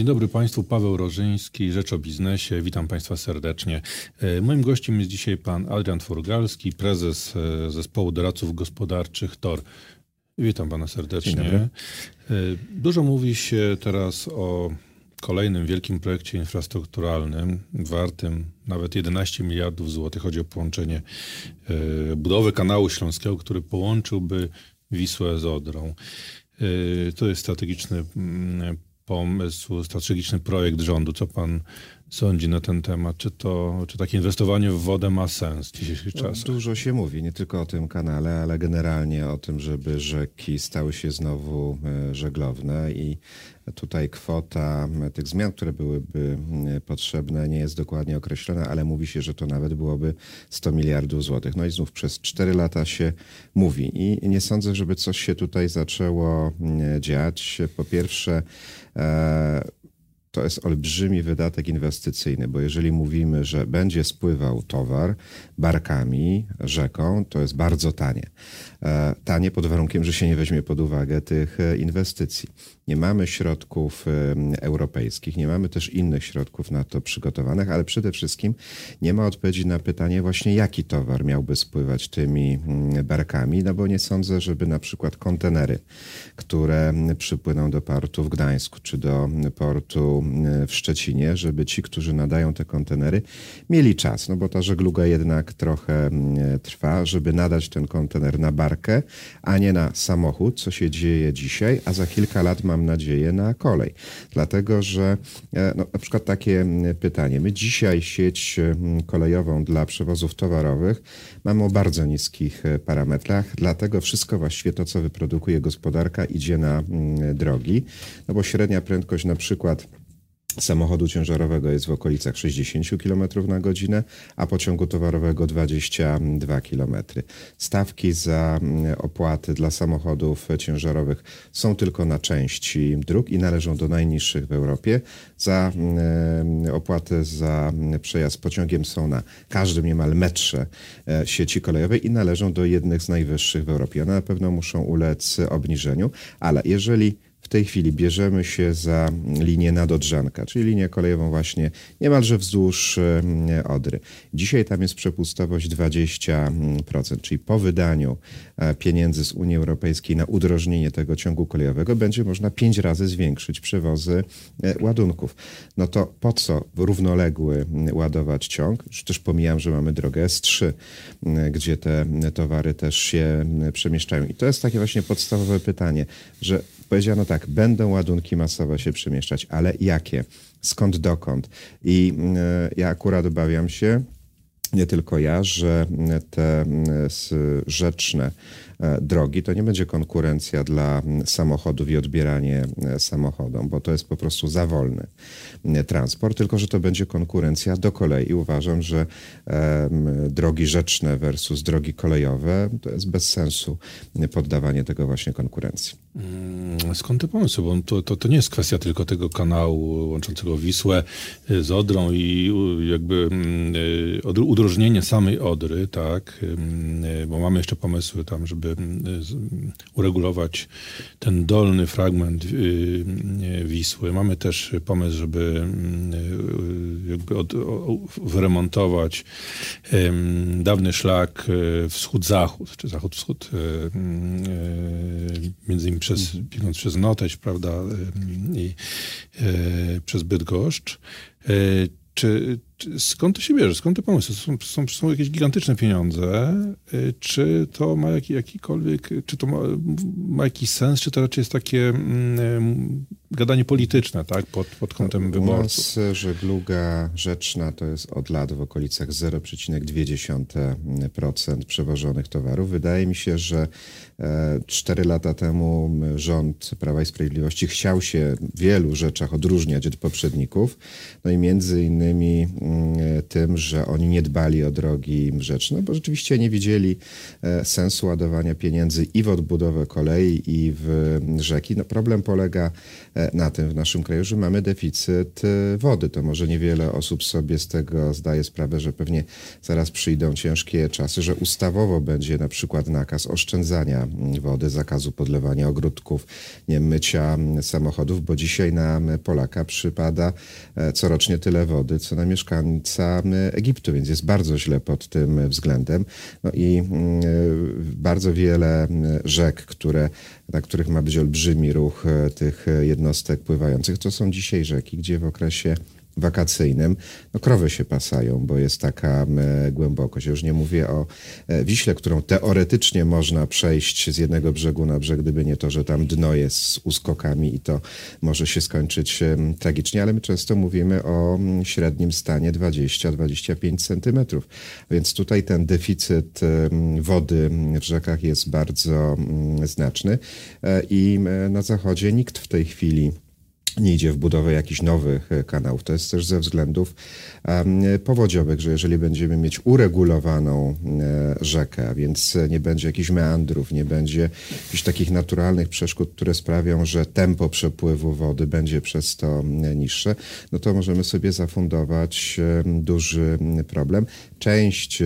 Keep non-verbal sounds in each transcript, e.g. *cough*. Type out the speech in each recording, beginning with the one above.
Dzień dobry Państwu, Paweł Rożyński, Rzecz o Biznesie. Witam Państwa serdecznie. E, moim gościem jest dzisiaj pan Adrian Forgalski, prezes e, Zespołu Doradców Gospodarczych TOR. Witam Pana serdecznie. E, dużo mówi się teraz o kolejnym wielkim projekcie infrastrukturalnym, wartym nawet 11 miliardów złotych. Chodzi o połączenie budowy kanału śląskiego, który połączyłby Wisłę z Odrą. To jest strategiczny mm, pomysł, strategiczny projekt rządu. Co pan sądzi na ten temat? Czy, to, czy takie inwestowanie w wodę ma sens w dzisiejszych no, czasach? Dużo się mówi, nie tylko o tym kanale, ale generalnie o tym, żeby rzeki stały się znowu e, żeglowne i tutaj kwota e, tych zmian, które byłyby e, potrzebne, nie jest dokładnie określona, ale mówi się, że to nawet byłoby 100 miliardów złotych. No i znów przez 4 lata się mówi i nie sądzę, żeby coś się tutaj zaczęło dziać. Po pierwsze, to jest olbrzymi wydatek inwestycyjny, bo jeżeli mówimy, że będzie spływał towar barkami, rzeką, to jest bardzo tanie. E, tanie pod warunkiem, że się nie weźmie pod uwagę tych e, inwestycji. Nie mamy środków europejskich, nie mamy też innych środków na to przygotowanych, ale przede wszystkim nie ma odpowiedzi na pytanie właśnie, jaki towar miałby spływać tymi mm, barkami, no bo nie sądzę, żeby na przykład kontenery, które przypłyną do portu w Gdańsku czy do portu w Szczecinie, żeby ci, którzy nadają te kontenery, mieli czas, no bo ta żegluga jednak trochę mm, trwa, żeby nadać ten kontener na bar markę, a nie na samochód, co się dzieje dzisiaj, a za kilka lat mam nadzieję na kolej. Dlatego, że e, no, na przykład takie pytanie. My dzisiaj sieć kolejową dla przewozów towarowych mamy o bardzo niskich e, parametrach, dlatego wszystko właściwie to, co wyprodukuje gospodarka idzie na drogi, no bo średnia prędkość na przykład samochodu ciężarowego jest w okolicach 60 km na godzinę, a pociągu towarowego 22 km. Stawki za mm, opłaty dla samochodów ciężarowych są tylko na części dróg i należą do najniższych w Europie. Za mm, opłaty za przejazd pociągiem są na każdym niemal metrze e, sieci kolejowej i należą do jednych z najwyższych w Europie. One na pewno muszą ulec obniżeniu, ale jeżeli tej chwili bierzemy się za linię nadodrzanka, czyli linię kolejową właśnie niemalże wzdłuż e, Odry. Dzisiaj tam jest przepustowość 20%, czyli po wydaniu e, pieniędzy z Unii Europejskiej na udrożnienie tego ciągu kolejowego będzie można pięć razy zwiększyć przewozy e, ładunków. No to po co równoległy ładować ciąg? Już też pomijam, że mamy drogę S3, gdzie te towary też się przemieszczają. I to jest takie właśnie podstawowe pytanie, że powiedziano tak, będą ładunki masowe się przemieszczać, ale jakie? Skąd dokąd? I e, ja akurat obawiam się, nie tylko ja, że te rzeczne drogi to nie będzie konkurencja dla samochodów i odbieranie e, samochodom, bo to jest po prostu za wolny transport, tylko że to będzie konkurencja do kolei. Uważam, że drogi rzeczne versus drogi kolejowe to jest bez sensu poddawanie tego właśnie konkurencji. Mm, skąd te pomysły? Bo to, to, to nie jest kwestia tylko tego kanału łączącego Wisłę y, z Odrą i jakby mm, y, udrożnienie samej Odry, tak? Y, bo mamy jeszcze pomysły tam, żeby uregulować ten dolny fragment Wisły. Mamy też pomysł, żeby jakby od, wyremontować dawny szlak wschód-zachód, czy zachód-wschód, między innymi przez, biegnąc przez Noteć, prawda, i e, przez Bydgoszcz. E, czy, skąd to się bierze? Skąd te pomysły? Są, są, są jakieś gigantyczne pieniądze. E, czy to ma jaki, jakikolwiek, czy to ma, ma jakiś sens, czy to raczej jest takie mm, gadanie polityczne, tak, pod, pod kątem no, wyborców. U nas żegluga rzeczna to jest od lat w okolicach 0,2% przewożonych towarów. Wydaje mi się, że 4 e, lata temu rząd Prawa i Sprawiedliwości chciał się w wielu rzeczach odróżniać od poprzedników. No i między innymi tym, że oni nie dbali o drogi rzeczne, bo rzeczywiście nie widzieli sensu ładowania pieniędzy i w odbudowę kolei, i w rzeki. No, problem polega na tym w naszym kraju, że mamy deficyt wody. To może niewiele osób sobie z tego zdaje sprawę, że pewnie zaraz przyjdą ciężkie czasy, że ustawowo będzie na przykład nakaz oszczędzania wody, zakazu podlewania ogródków, nie mycia samochodów, bo dzisiaj na Polaka przypada e, corocznie tyle wody, co na mieszkańca Egiptu, więc jest bardzo źle pod tym względem. No i e, bardzo wiele rzek, które, na których ma być olbrzymi ruch tych jednostek pływających, to są dzisiaj rzeki, gdzie w okresie wakacyjnym, no krowy się pasają, bo jest taka głębokość. Ja już nie mówię o e, Wiśle, którą teoretycznie można przejść z jednego brzegu na brzeg, gdyby nie to, że tam dno jest z uskokami i to może się skończyć tragicznie, ale my często mówimy o średnim stanie 20-25 centymetrów. Więc tutaj ten deficyt wody w rzekach jest bardzo znaczny e, i na zachodzie nikt w tej chwili nie idzie w budowę jakichś nowych e, kanałów. To jest też ze względów powodziowych, że jeżeli będziemy mieć uregulowaną e, rzekę, więc nie będzie jakichś meandrów, nie będzie jakichś takich naturalnych przeszkód, które sprawią, że tempo przepływu wody będzie przez to niższe, no to możemy sobie zafundować duży problem. Część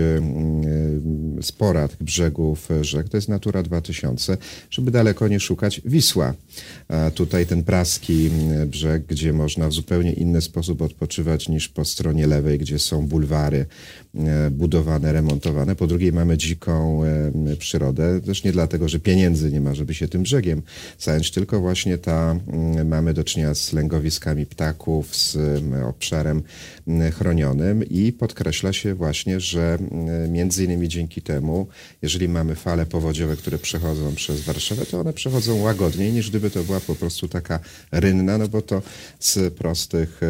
spora tych brzegów rzek to jest Natura 2000, żeby daleko nie szukać Wisła. Tutaj ten praski brzeg, gdzie można w zupełnie inny sposób odpoczywać niż po stronie lewej, gdzie są bulwary budowane, remontowane. Po drugiej mamy dziką e, przyrodę, też nie dlatego, że pieniędzy nie ma, żeby się tym brzegiem zająć, tylko właśnie ta, mm, mamy do czynienia z lęgowiskami ptaków, z obszarem chronionym i podkreśla się właśnie, że między innymi dzięki temu, jeżeli mamy fale powodziowe, które przechodzą przez Warszawę, to one przechodzą łagodniej niż gdyby to była po prostu taka rynna, no bo to z prostych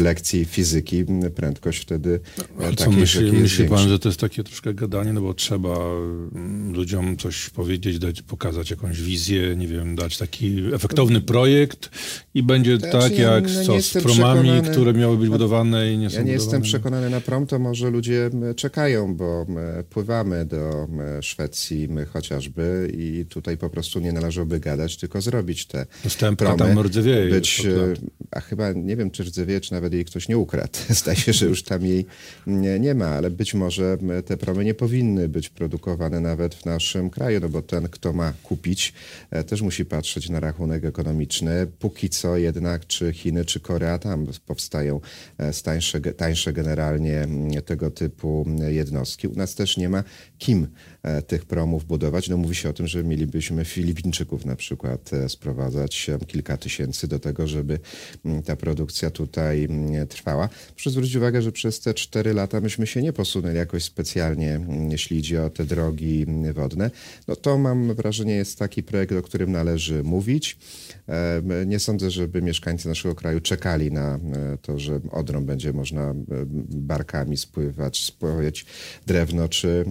lekcji fizyki prędkość wtedy no, takiej co myśli, pan, że to jest takie troszkę gadanie, no bo trzeba ludziom coś powiedzieć, dać, pokazać jakąś wizję, nie wiem, dać taki efektowny projekt i będzie znaczy, tak jak no, co z promami, które miały być budowane i nie są Ja nie budowane. jestem przekonany na prom, to może ludzie czekają, bo pływamy do Szwecji my chociażby i tutaj po prostu nie należałoby gadać, tylko zrobić te Dostępna promy. tam rdzewieje. Być, a chyba nie wiem, czy rdzewieje, czy nawet jej ktoś nie ukradł. *laughs* Zdaje się, że już tam jej nie, nie ma, ale być może te promy nie powinny być produkowane nawet w naszym kraju, no bo ten, kto ma kupić, e, też musi patrzeć na rachunek ekonomiczny. Póki co jednak, czy Chiny, czy Korea, tam powstają e, tańsze, tańsze generalnie tego typu jednostki. U nas też nie ma kim tych promów budować. No mówi się o tym, że mielibyśmy Filipińczyków na przykład sprowadzać kilka tysięcy do tego, żeby ta produkcja tutaj trwała. Proszę zwrócić uwagę, że przez te cztery lata myśmy się nie posunęli jakoś specjalnie, jeśli idzie o te drogi wodne. No to mam wrażenie jest taki projekt, o którym należy mówić. E, nie sądzę, żeby mieszkańcy naszego kraju czekali na e, to, że Odrą będzie można e, barkami spływać, spływać drewno czy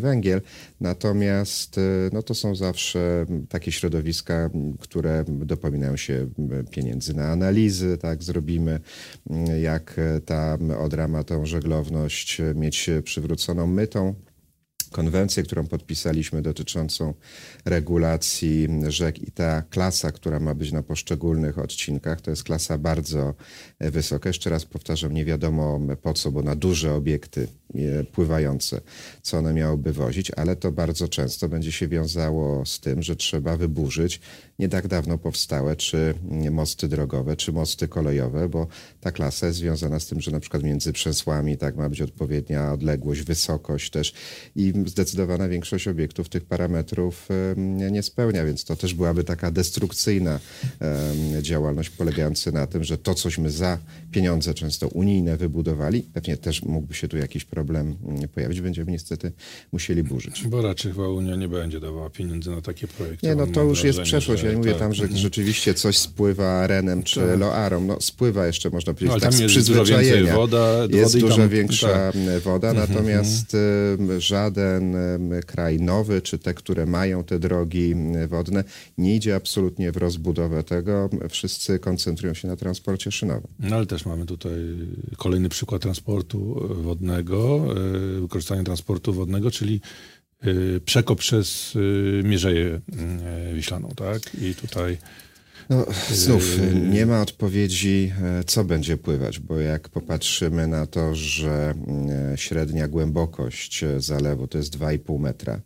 węgiel. Natomiast no to są zawsze takie środowiska, które dopominają się pieniędzy na analizy, tak zrobimy, jak ta Odra ma tą żeglowność mieć przywróconą mytą konwencję, którą podpisaliśmy dotyczącą regulacji rzek i ta klasa, która ma być na poszczególnych odcinkach, to jest klasa bardzo wysoka. Jeszcze raz powtarzam, nie wiadomo po co, bo na duże obiekty e, pływające, co one miałyby wozić, ale to bardzo często będzie się wiązało z tym, że trzeba wyburzyć nie tak dawno powstałe, czy mosty drogowe, czy mosty kolejowe, bo ta klasa jest związana z tym, że na przykład między przesłami tak ma być odpowiednia odległość, wysokość też i zdecydowana większość obiektów tych parametrów nie spełnia, więc to też byłaby taka destrukcyjna działalność polegająca na tym, że to, cośmy za pieniądze często unijne wybudowali, pewnie też mógłby się tu jakiś problem problem pojawić, będziemy niestety musieli burzyć. Bo raczej chyba Unia nie będzie dawała pieniędzy na takie projekty. Nie, no to już jest przeszłość. Ja nie mówię tak. tam, że rzeczywiście coś spływa Renem czy tak. Loarą. No spływa jeszcze, można powiedzieć, no, tak z przyzwyczajenia. Woda, jest dużo tam, większa tak. woda, mhm, natomiast mhm. żaden kraj nowy, czy te, które mają te drogi wodne, nie idzie absolutnie w rozbudowę tego. Wszyscy koncentrują się na transporcie szynowym. No ale też mamy tutaj kolejny przykład transportu wodnego, e, wykorzystania transportu wodnego, czyli e, przekop przez e, Mierzeję Wiślaną, tak? I tutaj... No, znów nie ma odpowiedzi, co będzie pływać, bo jak popatrzymy na to, że średnia głębokość zalewu to jest 2,5 metra,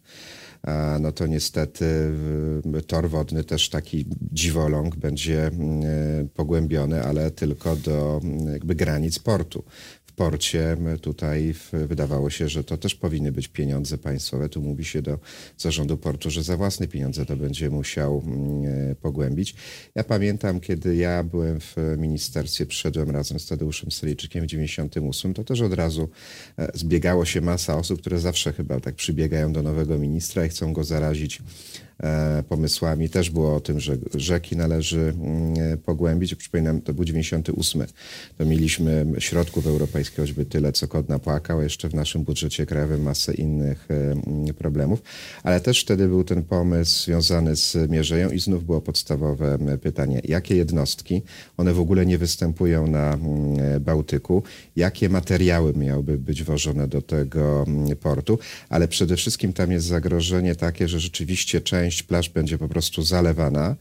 no to niestety tor wodny też taki dziwoląg będzie pogłębiony, ale tylko do jakby granic portu porcie. Tutaj wydawało się, że to też powinny być pieniądze państwowe. Tu mówi się do zarządu portu, że za własne pieniądze to będzie musiał mm, e, pogłębić. Ja pamiętam, kiedy ja byłem w ministerstwie, przyszedłem razem z Tadeuszem Stoliczykiem w 98, to też od razu e, zbiegało się masa osób, które zawsze chyba tak przybiegają do nowego ministra i chcą go zarazić pomysłami. Też było o tym, że rzeki należy mm, pogłębić. Przypominam, to był 98. To mieliśmy środków europejskich choćby tyle, co kot napłakał. Jeszcze w naszym budżecie krajowym masę innych e, mm, problemów. Ale też wtedy był ten pomysł związany z Mierzeją i znów było podstawowe pytanie, jakie jednostki, one w ogóle nie występują na mm, Bałtyku, jakie materiały miałyby być wożone do tego portu, ale przede wszystkim tam jest zagrożenie takie, że rzeczywiście część część plaż będzie po prostu zalewana,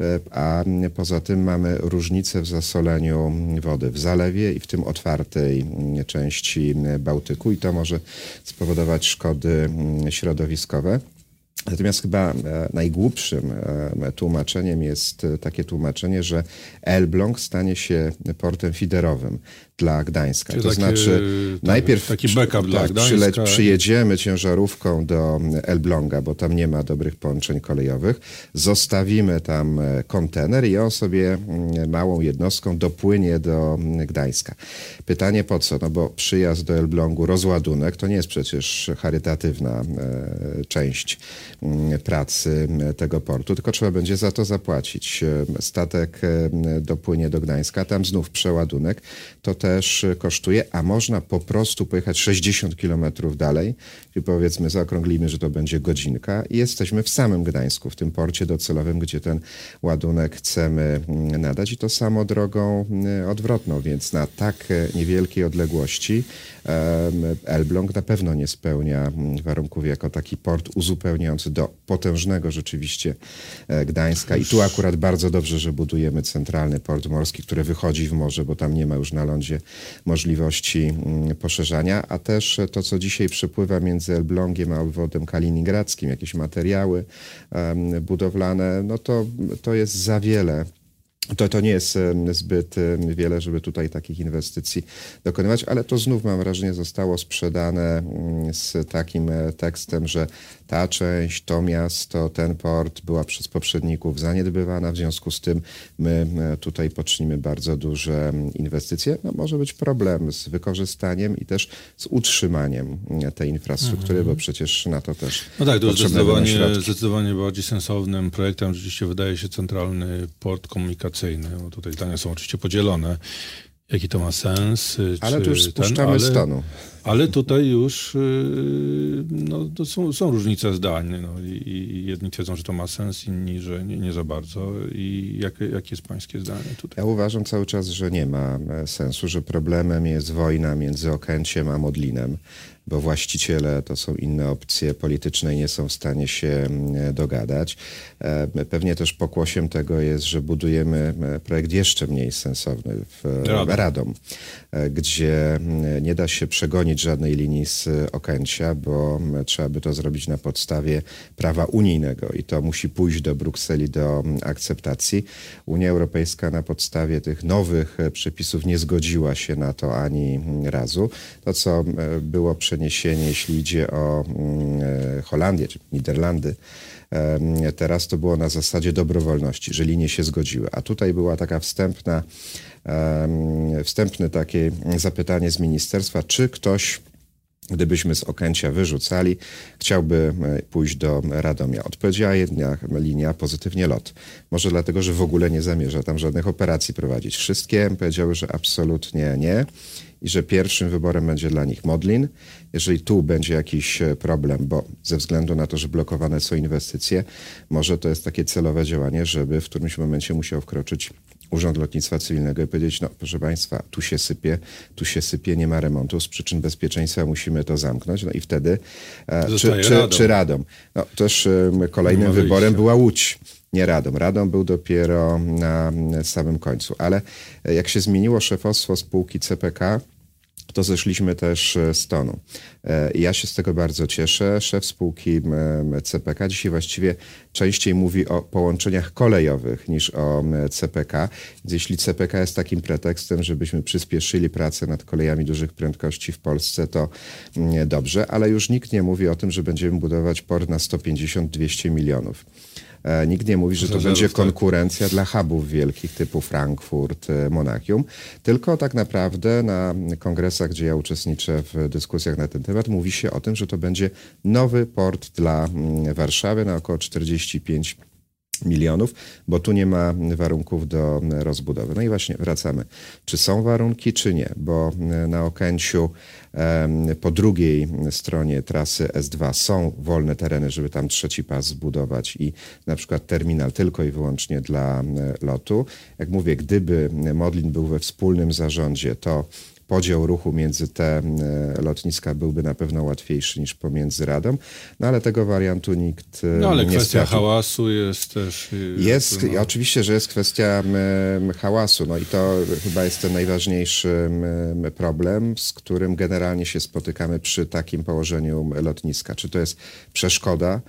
e, a poza tym mamy różnice w zasoleniu wody w zalewie i w tym otwartej części Bałtyku i to może spowodować szkody środowiskowe. Natomiast chyba e, najgłupszym e, tłumaczeniem jest takie tłumaczenie, że Elbląg stanie się portem fiderowym dla Gdańska. Czyli to takie, znaczy tak, najpierw taki backup dla tak, Gdańska. przyjedziemy ciężarówką do Elbląga, bo tam nie ma dobrych połączeń kolejowych, zostawimy tam e, kontener i on sobie mm, małą jednostką dopłynie do mm, Gdańska. Pytanie po co? No bo przyjazd do Elblągu, rozładunek, to nie jest przecież charytatywna e, część mm, pracy tego portu, tylko trzeba będzie za to zapłacić. E, statek dopłynie do Gdańska, tam znów przeładunek, to też kosztuje, a można po prostu pojechać 60 kilometrów dalej i powiedzmy zaokrąglimy, że to będzie godzinka. I jesteśmy w samym Gdańsku, w tym porcie docelowym, gdzie ten ładunek chcemy mm, nadać. I to samo drogą mm, odwrotną, więc na tak niewielkiej odległości Elbląg na pewno nie spełnia mm, warunków jako taki port uzupełniający do potężnego rzeczywiście e, Gdańska. I tu akurat bardzo dobrze, że budujemy centralny port morski, który wychodzi w morze, bo tam nie ma już na lądzie możliwości poszerzania, a też to, co dzisiaj przepływa między Elblągiem a obwodem kaliningradzkim, jakieś materiały budowlane, no to, to jest za wiele. To, to nie jest zbyt wiele, żeby tutaj takich inwestycji dokonywać, ale to znów mam wrażenie zostało sprzedane mm, z takim e, tekstem, że ta część, to miasto, ten port była przez poprzedników zaniedbywana, w związku z tym my e, tutaj poczynimy bardzo duże inwestycje. No, może być problem z wykorzystaniem i też z utrzymaniem mm, tej infrastruktury, mhm. bo przecież na to też No tak, to zdecydowanie, zdecydowanie bardziej sensownym projektem rzeczywiście wydaje się centralny port komunikacyjny. Bo tutaj zdania są oczywiście podzielone jaki to ma sens. Ale tu już spuszczamy ten, ale, stanu. Ale tutaj już y, no, są, są różnice zdań. No, i, i, jedni twierdzą, że to ma sens, inni, że nie, nie za bardzo. I jak, jakie jest pańskie zdanie tutaj? Ja uważam cały czas, że nie ma e, sensu, że problemem jest wojna między Okęciem a Modlinem bo właściciele to są inne opcje polityczne i nie są w stanie się mm, dogadać. E, pewnie też pokłosiem tego jest, że budujemy e, projekt jeszcze mniej sensowny w Radom, Radom e, gdzie mm, nie da się przegonić żadnej linii z Okęcia, bo trzeba by to zrobić na podstawie prawa unijnego i to musi pójść do Brukseli do akceptacji. Unia Europejska na podstawie tych nowych przepisów nie zgodziła się na to ani razu. To, co było przeniesienie, jeśli idzie o e, Holandię czy Niderlandy. Teraz to było na zasadzie dobrowolności, że linie się zgodziły. A tutaj była taka wstępna, wstępne takie zapytanie z ministerstwa, czy ktoś gdybyśmy z Okęcia wyrzucali, chciałby e, pójść do Radomia. Odpowiedziała jedna linia pozytywnie lot. Może dlatego, że w ogóle nie zamierza tam żadnych operacji prowadzić. Wszystkie powiedziały, że absolutnie nie i że pierwszym wyborem będzie dla nich Modlin. Jeżeli tu będzie jakiś e, problem, bo ze względu na to, że blokowane są inwestycje, może to jest takie celowe działanie, żeby w którymś momencie musiał wkroczyć Urząd Lotnictwa Cywilnego i powiedzieć, no proszę Państwa, tu się sypie, tu się sypie, nie ma remontu, z przyczyn bezpieczeństwa musimy to zamknąć. No i wtedy e, czy, czy, Radom. czy Radom. No, też kolejnym wyborem była Łódź nie Radom. Radom był dopiero na samym końcu. Ale e, jak się zmieniło szefostwo spółki CPK, to zeszliśmy też e, z tonu. E, ja się z tego bardzo cieszę. Szef spółki CPK dzisiaj właściwie częściej mówi o połączeniach kolejowych niż o CPK. Więc jeśli CPK jest takim pretekstem, żebyśmy przyspieszyli pracę nad kolejami dużych prędkości w Polsce, to dobrze, ale już nikt nie mówi o tym, że będziemy budować port na 150-200 milionów. E, nikt nie mówi, że to będzie konkurencja dla hubów wielkich typu Frankfurt, e, Monachium, tylko tak naprawdę na kongresach, gdzie ja uczestniczę w dyskusjach na ten temat, mówi się o tym, że to będzie nowy port dla mm, Warszawy na około 45 milionów, bo tu nie ma warunków do rozbudowy. No i właśnie wracamy. Czy są warunki, czy nie? Bo na Okęciu po drugiej stronie trasy S2 są wolne tereny, żeby tam trzeci pas zbudować i na przykład terminal tylko i wyłącznie dla lotu. Jak mówię, gdyby Modlin był we wspólnym zarządzie, to podział ruchu między te e, lotniska byłby na pewno łatwiejszy niż pomiędzy Radą, no ale tego wariantu nikt e, no, ale nie kwestia hałasu jest też... E, jest, no. oczywiście, że jest kwestia hałasu, no i to chyba jest ten najważniejszy problem, z którym generalnie się spotykamy przy takim położeniu lotniska. Czy to jest przeszkoda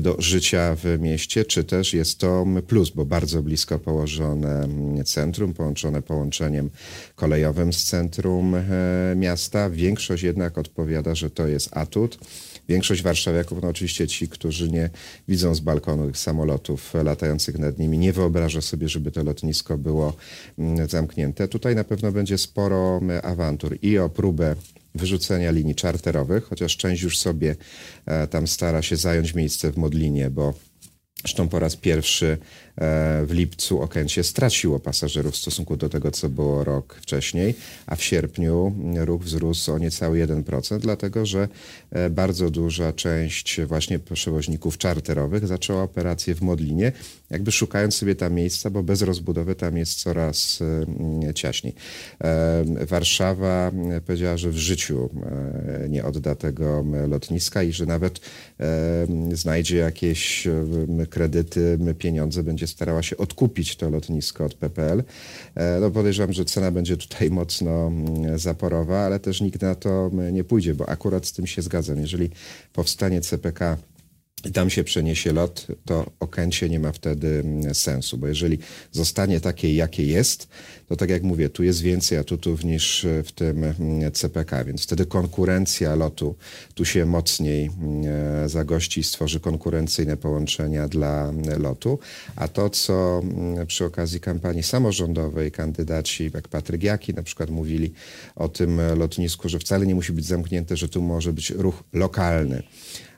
do życia w mieście, czy też jest to plus, bo bardzo blisko położone centrum, połączone połączeniem kolejowym z centrum, E, miasta. Większość jednak odpowiada, że to jest atut. Większość warszawiaków, no oczywiście ci, którzy nie widzą z balkonu tych samolotów latających nad nimi, nie wyobraża sobie, żeby to lotnisko było mm, zamknięte. Tutaj na pewno będzie sporo mm, awantur i o próbę wyrzucenia linii czarterowych, chociaż część już sobie e, tam stara się zająć miejsce w Modlinie, bo Zresztą po raz pierwszy w lipcu Okęcie straciło pasażerów w stosunku do tego, co było rok wcześniej, a w sierpniu ruch wzrósł o niecały 1%, dlatego że e, bardzo duża część właśnie przewoźników czarterowych zaczęła operację w Modlinie, jakby szukając sobie tam miejsca, bo bez rozbudowy tam jest coraz e, ciaśniej. Warszawa powiedziała, że w życiu nie odda tego lotniska i że nawet znajdzie jakieś kredyty, pieniądze, będzie starała się odkupić to lotnisko od PPL. E, no podejrzewam, że cena będzie tutaj *laughs* mocno mm, zaporowa, ale też nikt na to nie pójdzie, bo akurat z tym się zgadzam. Jeżeli powstanie CPK i tam się przeniesie lot, to Okęcie nie ma wtedy mm, sensu, bo jeżeli zostanie takie, jakie jest, to tak jak mówię, tu jest więcej atutów niż w tym mm, CPK, więc wtedy konkurencja lotu tu się mocniej mm, zagości i stworzy konkurencyjne połączenia dla lotu, a to, co przy okazji kampanii samorządowej kandydaci, jak Patryk Jaki na przykład mówili o tym lotnisku, że wcale nie musi być zamknięte, że tu może być ruch lokalny.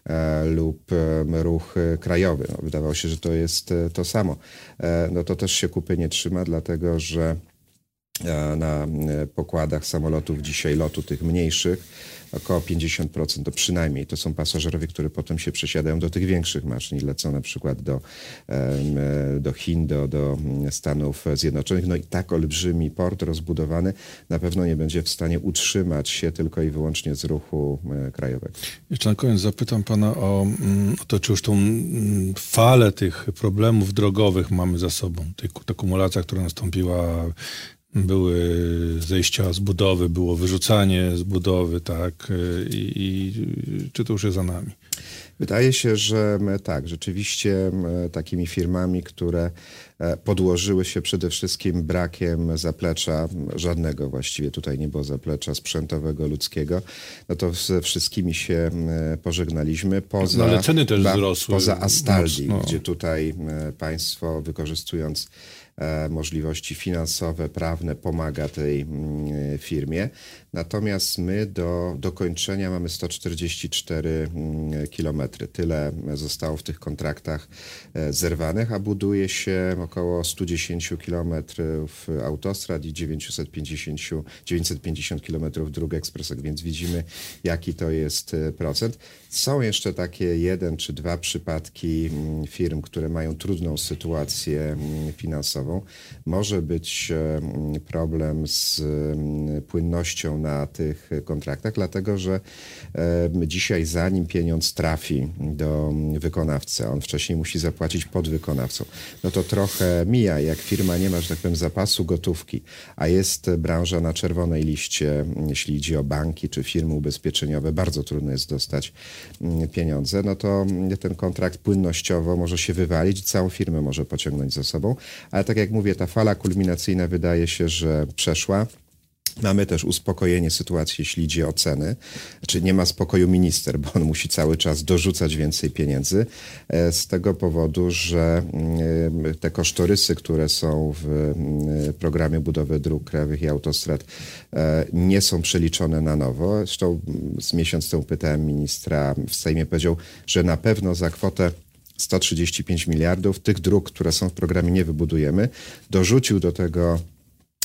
E, lub ruch krajowy. No, wydawało się, że to jest e, to samo. E, no to też się kupy nie trzyma, dlatego że na pokładach samolotów dzisiaj lotu tych mniejszych około 50% to przynajmniej to są pasażerowie, którzy potem się przesiadają do tych większych maszyn i lecą na przykład do, do Chin, do, do Stanów Zjednoczonych. No i tak olbrzymi port rozbudowany na pewno nie będzie w stanie utrzymać się tylko i wyłącznie z ruchu e, krajowego. Jeszcze na koniec zapytam pana o, mm, o to, czy już tą mm, falę tych problemów drogowych mamy za sobą. Ta kumulacja, która nastąpiła były zejścia z budowy, było wyrzucanie z budowy, tak? I, i czy to już jest za nami? Wydaje się, że tak, rzeczywiście takimi firmami, które e, podłożyły się przede wszystkim brakiem zaplecza, żadnego właściwie tutaj nie było zaplecza sprzętowego, ludzkiego, no to ze wszystkimi się pożegnaliśmy. Poza, no, ale ceny też wzrosły. Poza Astaldi, gdzie tutaj państwo wykorzystując e, możliwości finansowe, prawne pomaga tej mm, firmie. Natomiast my do dokończenia mamy 144 mm, kilometry. Tyle zostało w tych kontraktach e, zerwanych, a buduje się około 110 kilometrów autostrad i 950, 950 kilometrów dróg ekspresowych, więc widzimy, jaki to jest e, procent. Są jeszcze takie jeden czy dwa przypadki mm, firm, które mają trudną sytuację mm, finansową. Może być e, problem z płynnością na tych kontraktach, dlatego że dzisiaj zanim pieniądz trafi do wykonawcy, on wcześniej musi zapłacić podwykonawcą, no to trochę mija, jak firma nie ma, że tak powiem, zapasu gotówki, a jest branża na czerwonej liście, jeśli idzie o banki czy firmy ubezpieczeniowe, bardzo trudno jest dostać pieniądze, no to ten kontrakt płynnościowo może się wywalić całą firmę może pociągnąć za sobą, ale tak jak mówię, ta fala kulminacyjna wydaje się, że przeszła. Mamy też uspokojenie sytuacji, jeśli idzie o ceny. Znaczy nie ma spokoju minister, bo on musi cały czas dorzucać więcej pieniędzy e, z tego powodu, że mm, te kosztorysy, które są w mm, programie budowy dróg krajowych i autostrad e, nie są przeliczone na nowo. Zresztą mm, z miesiąc temu pytałem ministra w Sejmie, powiedział, że na pewno za kwotę 135 miliardów tych dróg, które są w programie nie wybudujemy. Dorzucił do tego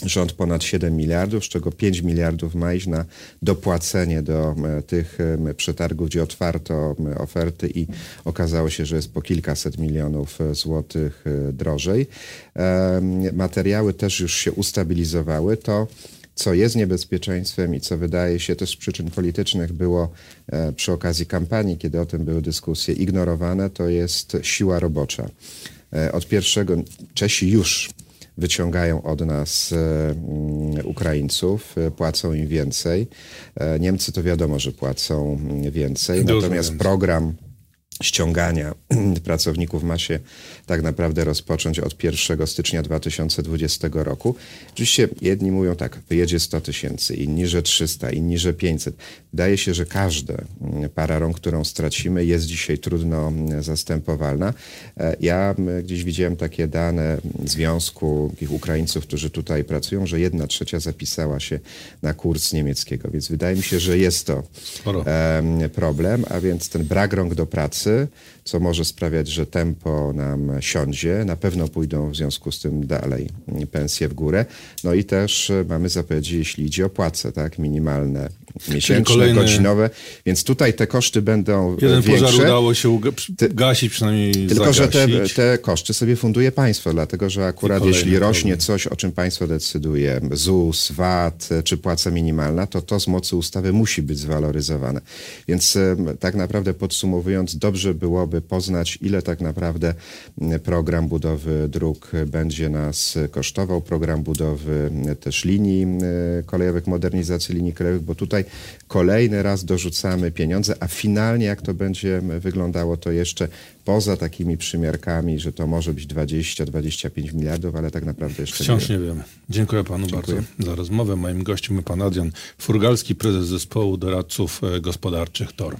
rząd ponad 7 miliardów, z czego 5 miliardów ma iść na dopłacenie do e, tych e, przetargów, gdzie otwarto e, oferty i okazało się, że jest po kilkaset milionów złotych drożej. Materiały też już się ustabilizowały. To co jest niebezpieczeństwem i co wydaje się też z przyczyn politycznych było przy okazji kampanii, kiedy o tym były dyskusje, ignorowane, to jest siła robocza. Od pierwszego Czesi już wyciągają od nas e, mm, Ukraińców, e, płacą im więcej. E, Niemcy to wiadomo, że płacą więcej, Dużo natomiast więcej. program ściągania *clears throat* pracowników ma się tak naprawdę rozpocząć od 1 stycznia 2020 roku. Oczywiście jedni mówią tak, wyjedzie 100 tysięcy, inni, że 300, inni, że 500. Wydaje się, że każda mm, para rąk, którą stracimy jest dzisiaj trudno mm, zastępowalna. E, ja mm, gdzieś widziałem takie dane Związku tych Ukraińców, którzy tutaj pracują, że jedna trzecia zapisała się na kurs niemieckiego, więc wydaje mi się, że jest to Sporo. problem, a więc ten brak rąk do pracy, co może sprawiać, że tempo nam siądzie. Na pewno pójdą w związku z tym dalej pensje w górę. No i też e, mamy zapowiedzi, jeśli idzie o płace, tak, minimalne miesięczne, kolejny... godzinowe, więc tutaj te koszty będą Jeden większe. pożar udało się gasić, przynajmniej Tylko, zagasić. że te, te koszty sobie funduje państwo, dlatego, że akurat jeśli rośnie problem. coś, o czym państwo decyduje, ZUS, VAT czy płaca minimalna, to to z mocy ustawy musi być zwaloryzowane. Więc tak naprawdę podsumowując, dobrze byłoby poznać, ile tak naprawdę program budowy dróg będzie nas kosztował, program budowy też linii kolejowych, modernizacji linii kolejowych, bo tutaj kolejny raz dorzucamy pieniądze, a finalnie jak to będzie wyglądało, to jeszcze poza takimi przymiarkami, że to może być 20-25 miliardów, ale tak naprawdę jeszcze Wciąż nie, nie wiemy. Dziękuję panu Dziękuję. bardzo za rozmowę. Moim gościem jest pan Adrian Furgalski, prezes zespołu doradców e, gospodarczych TOR.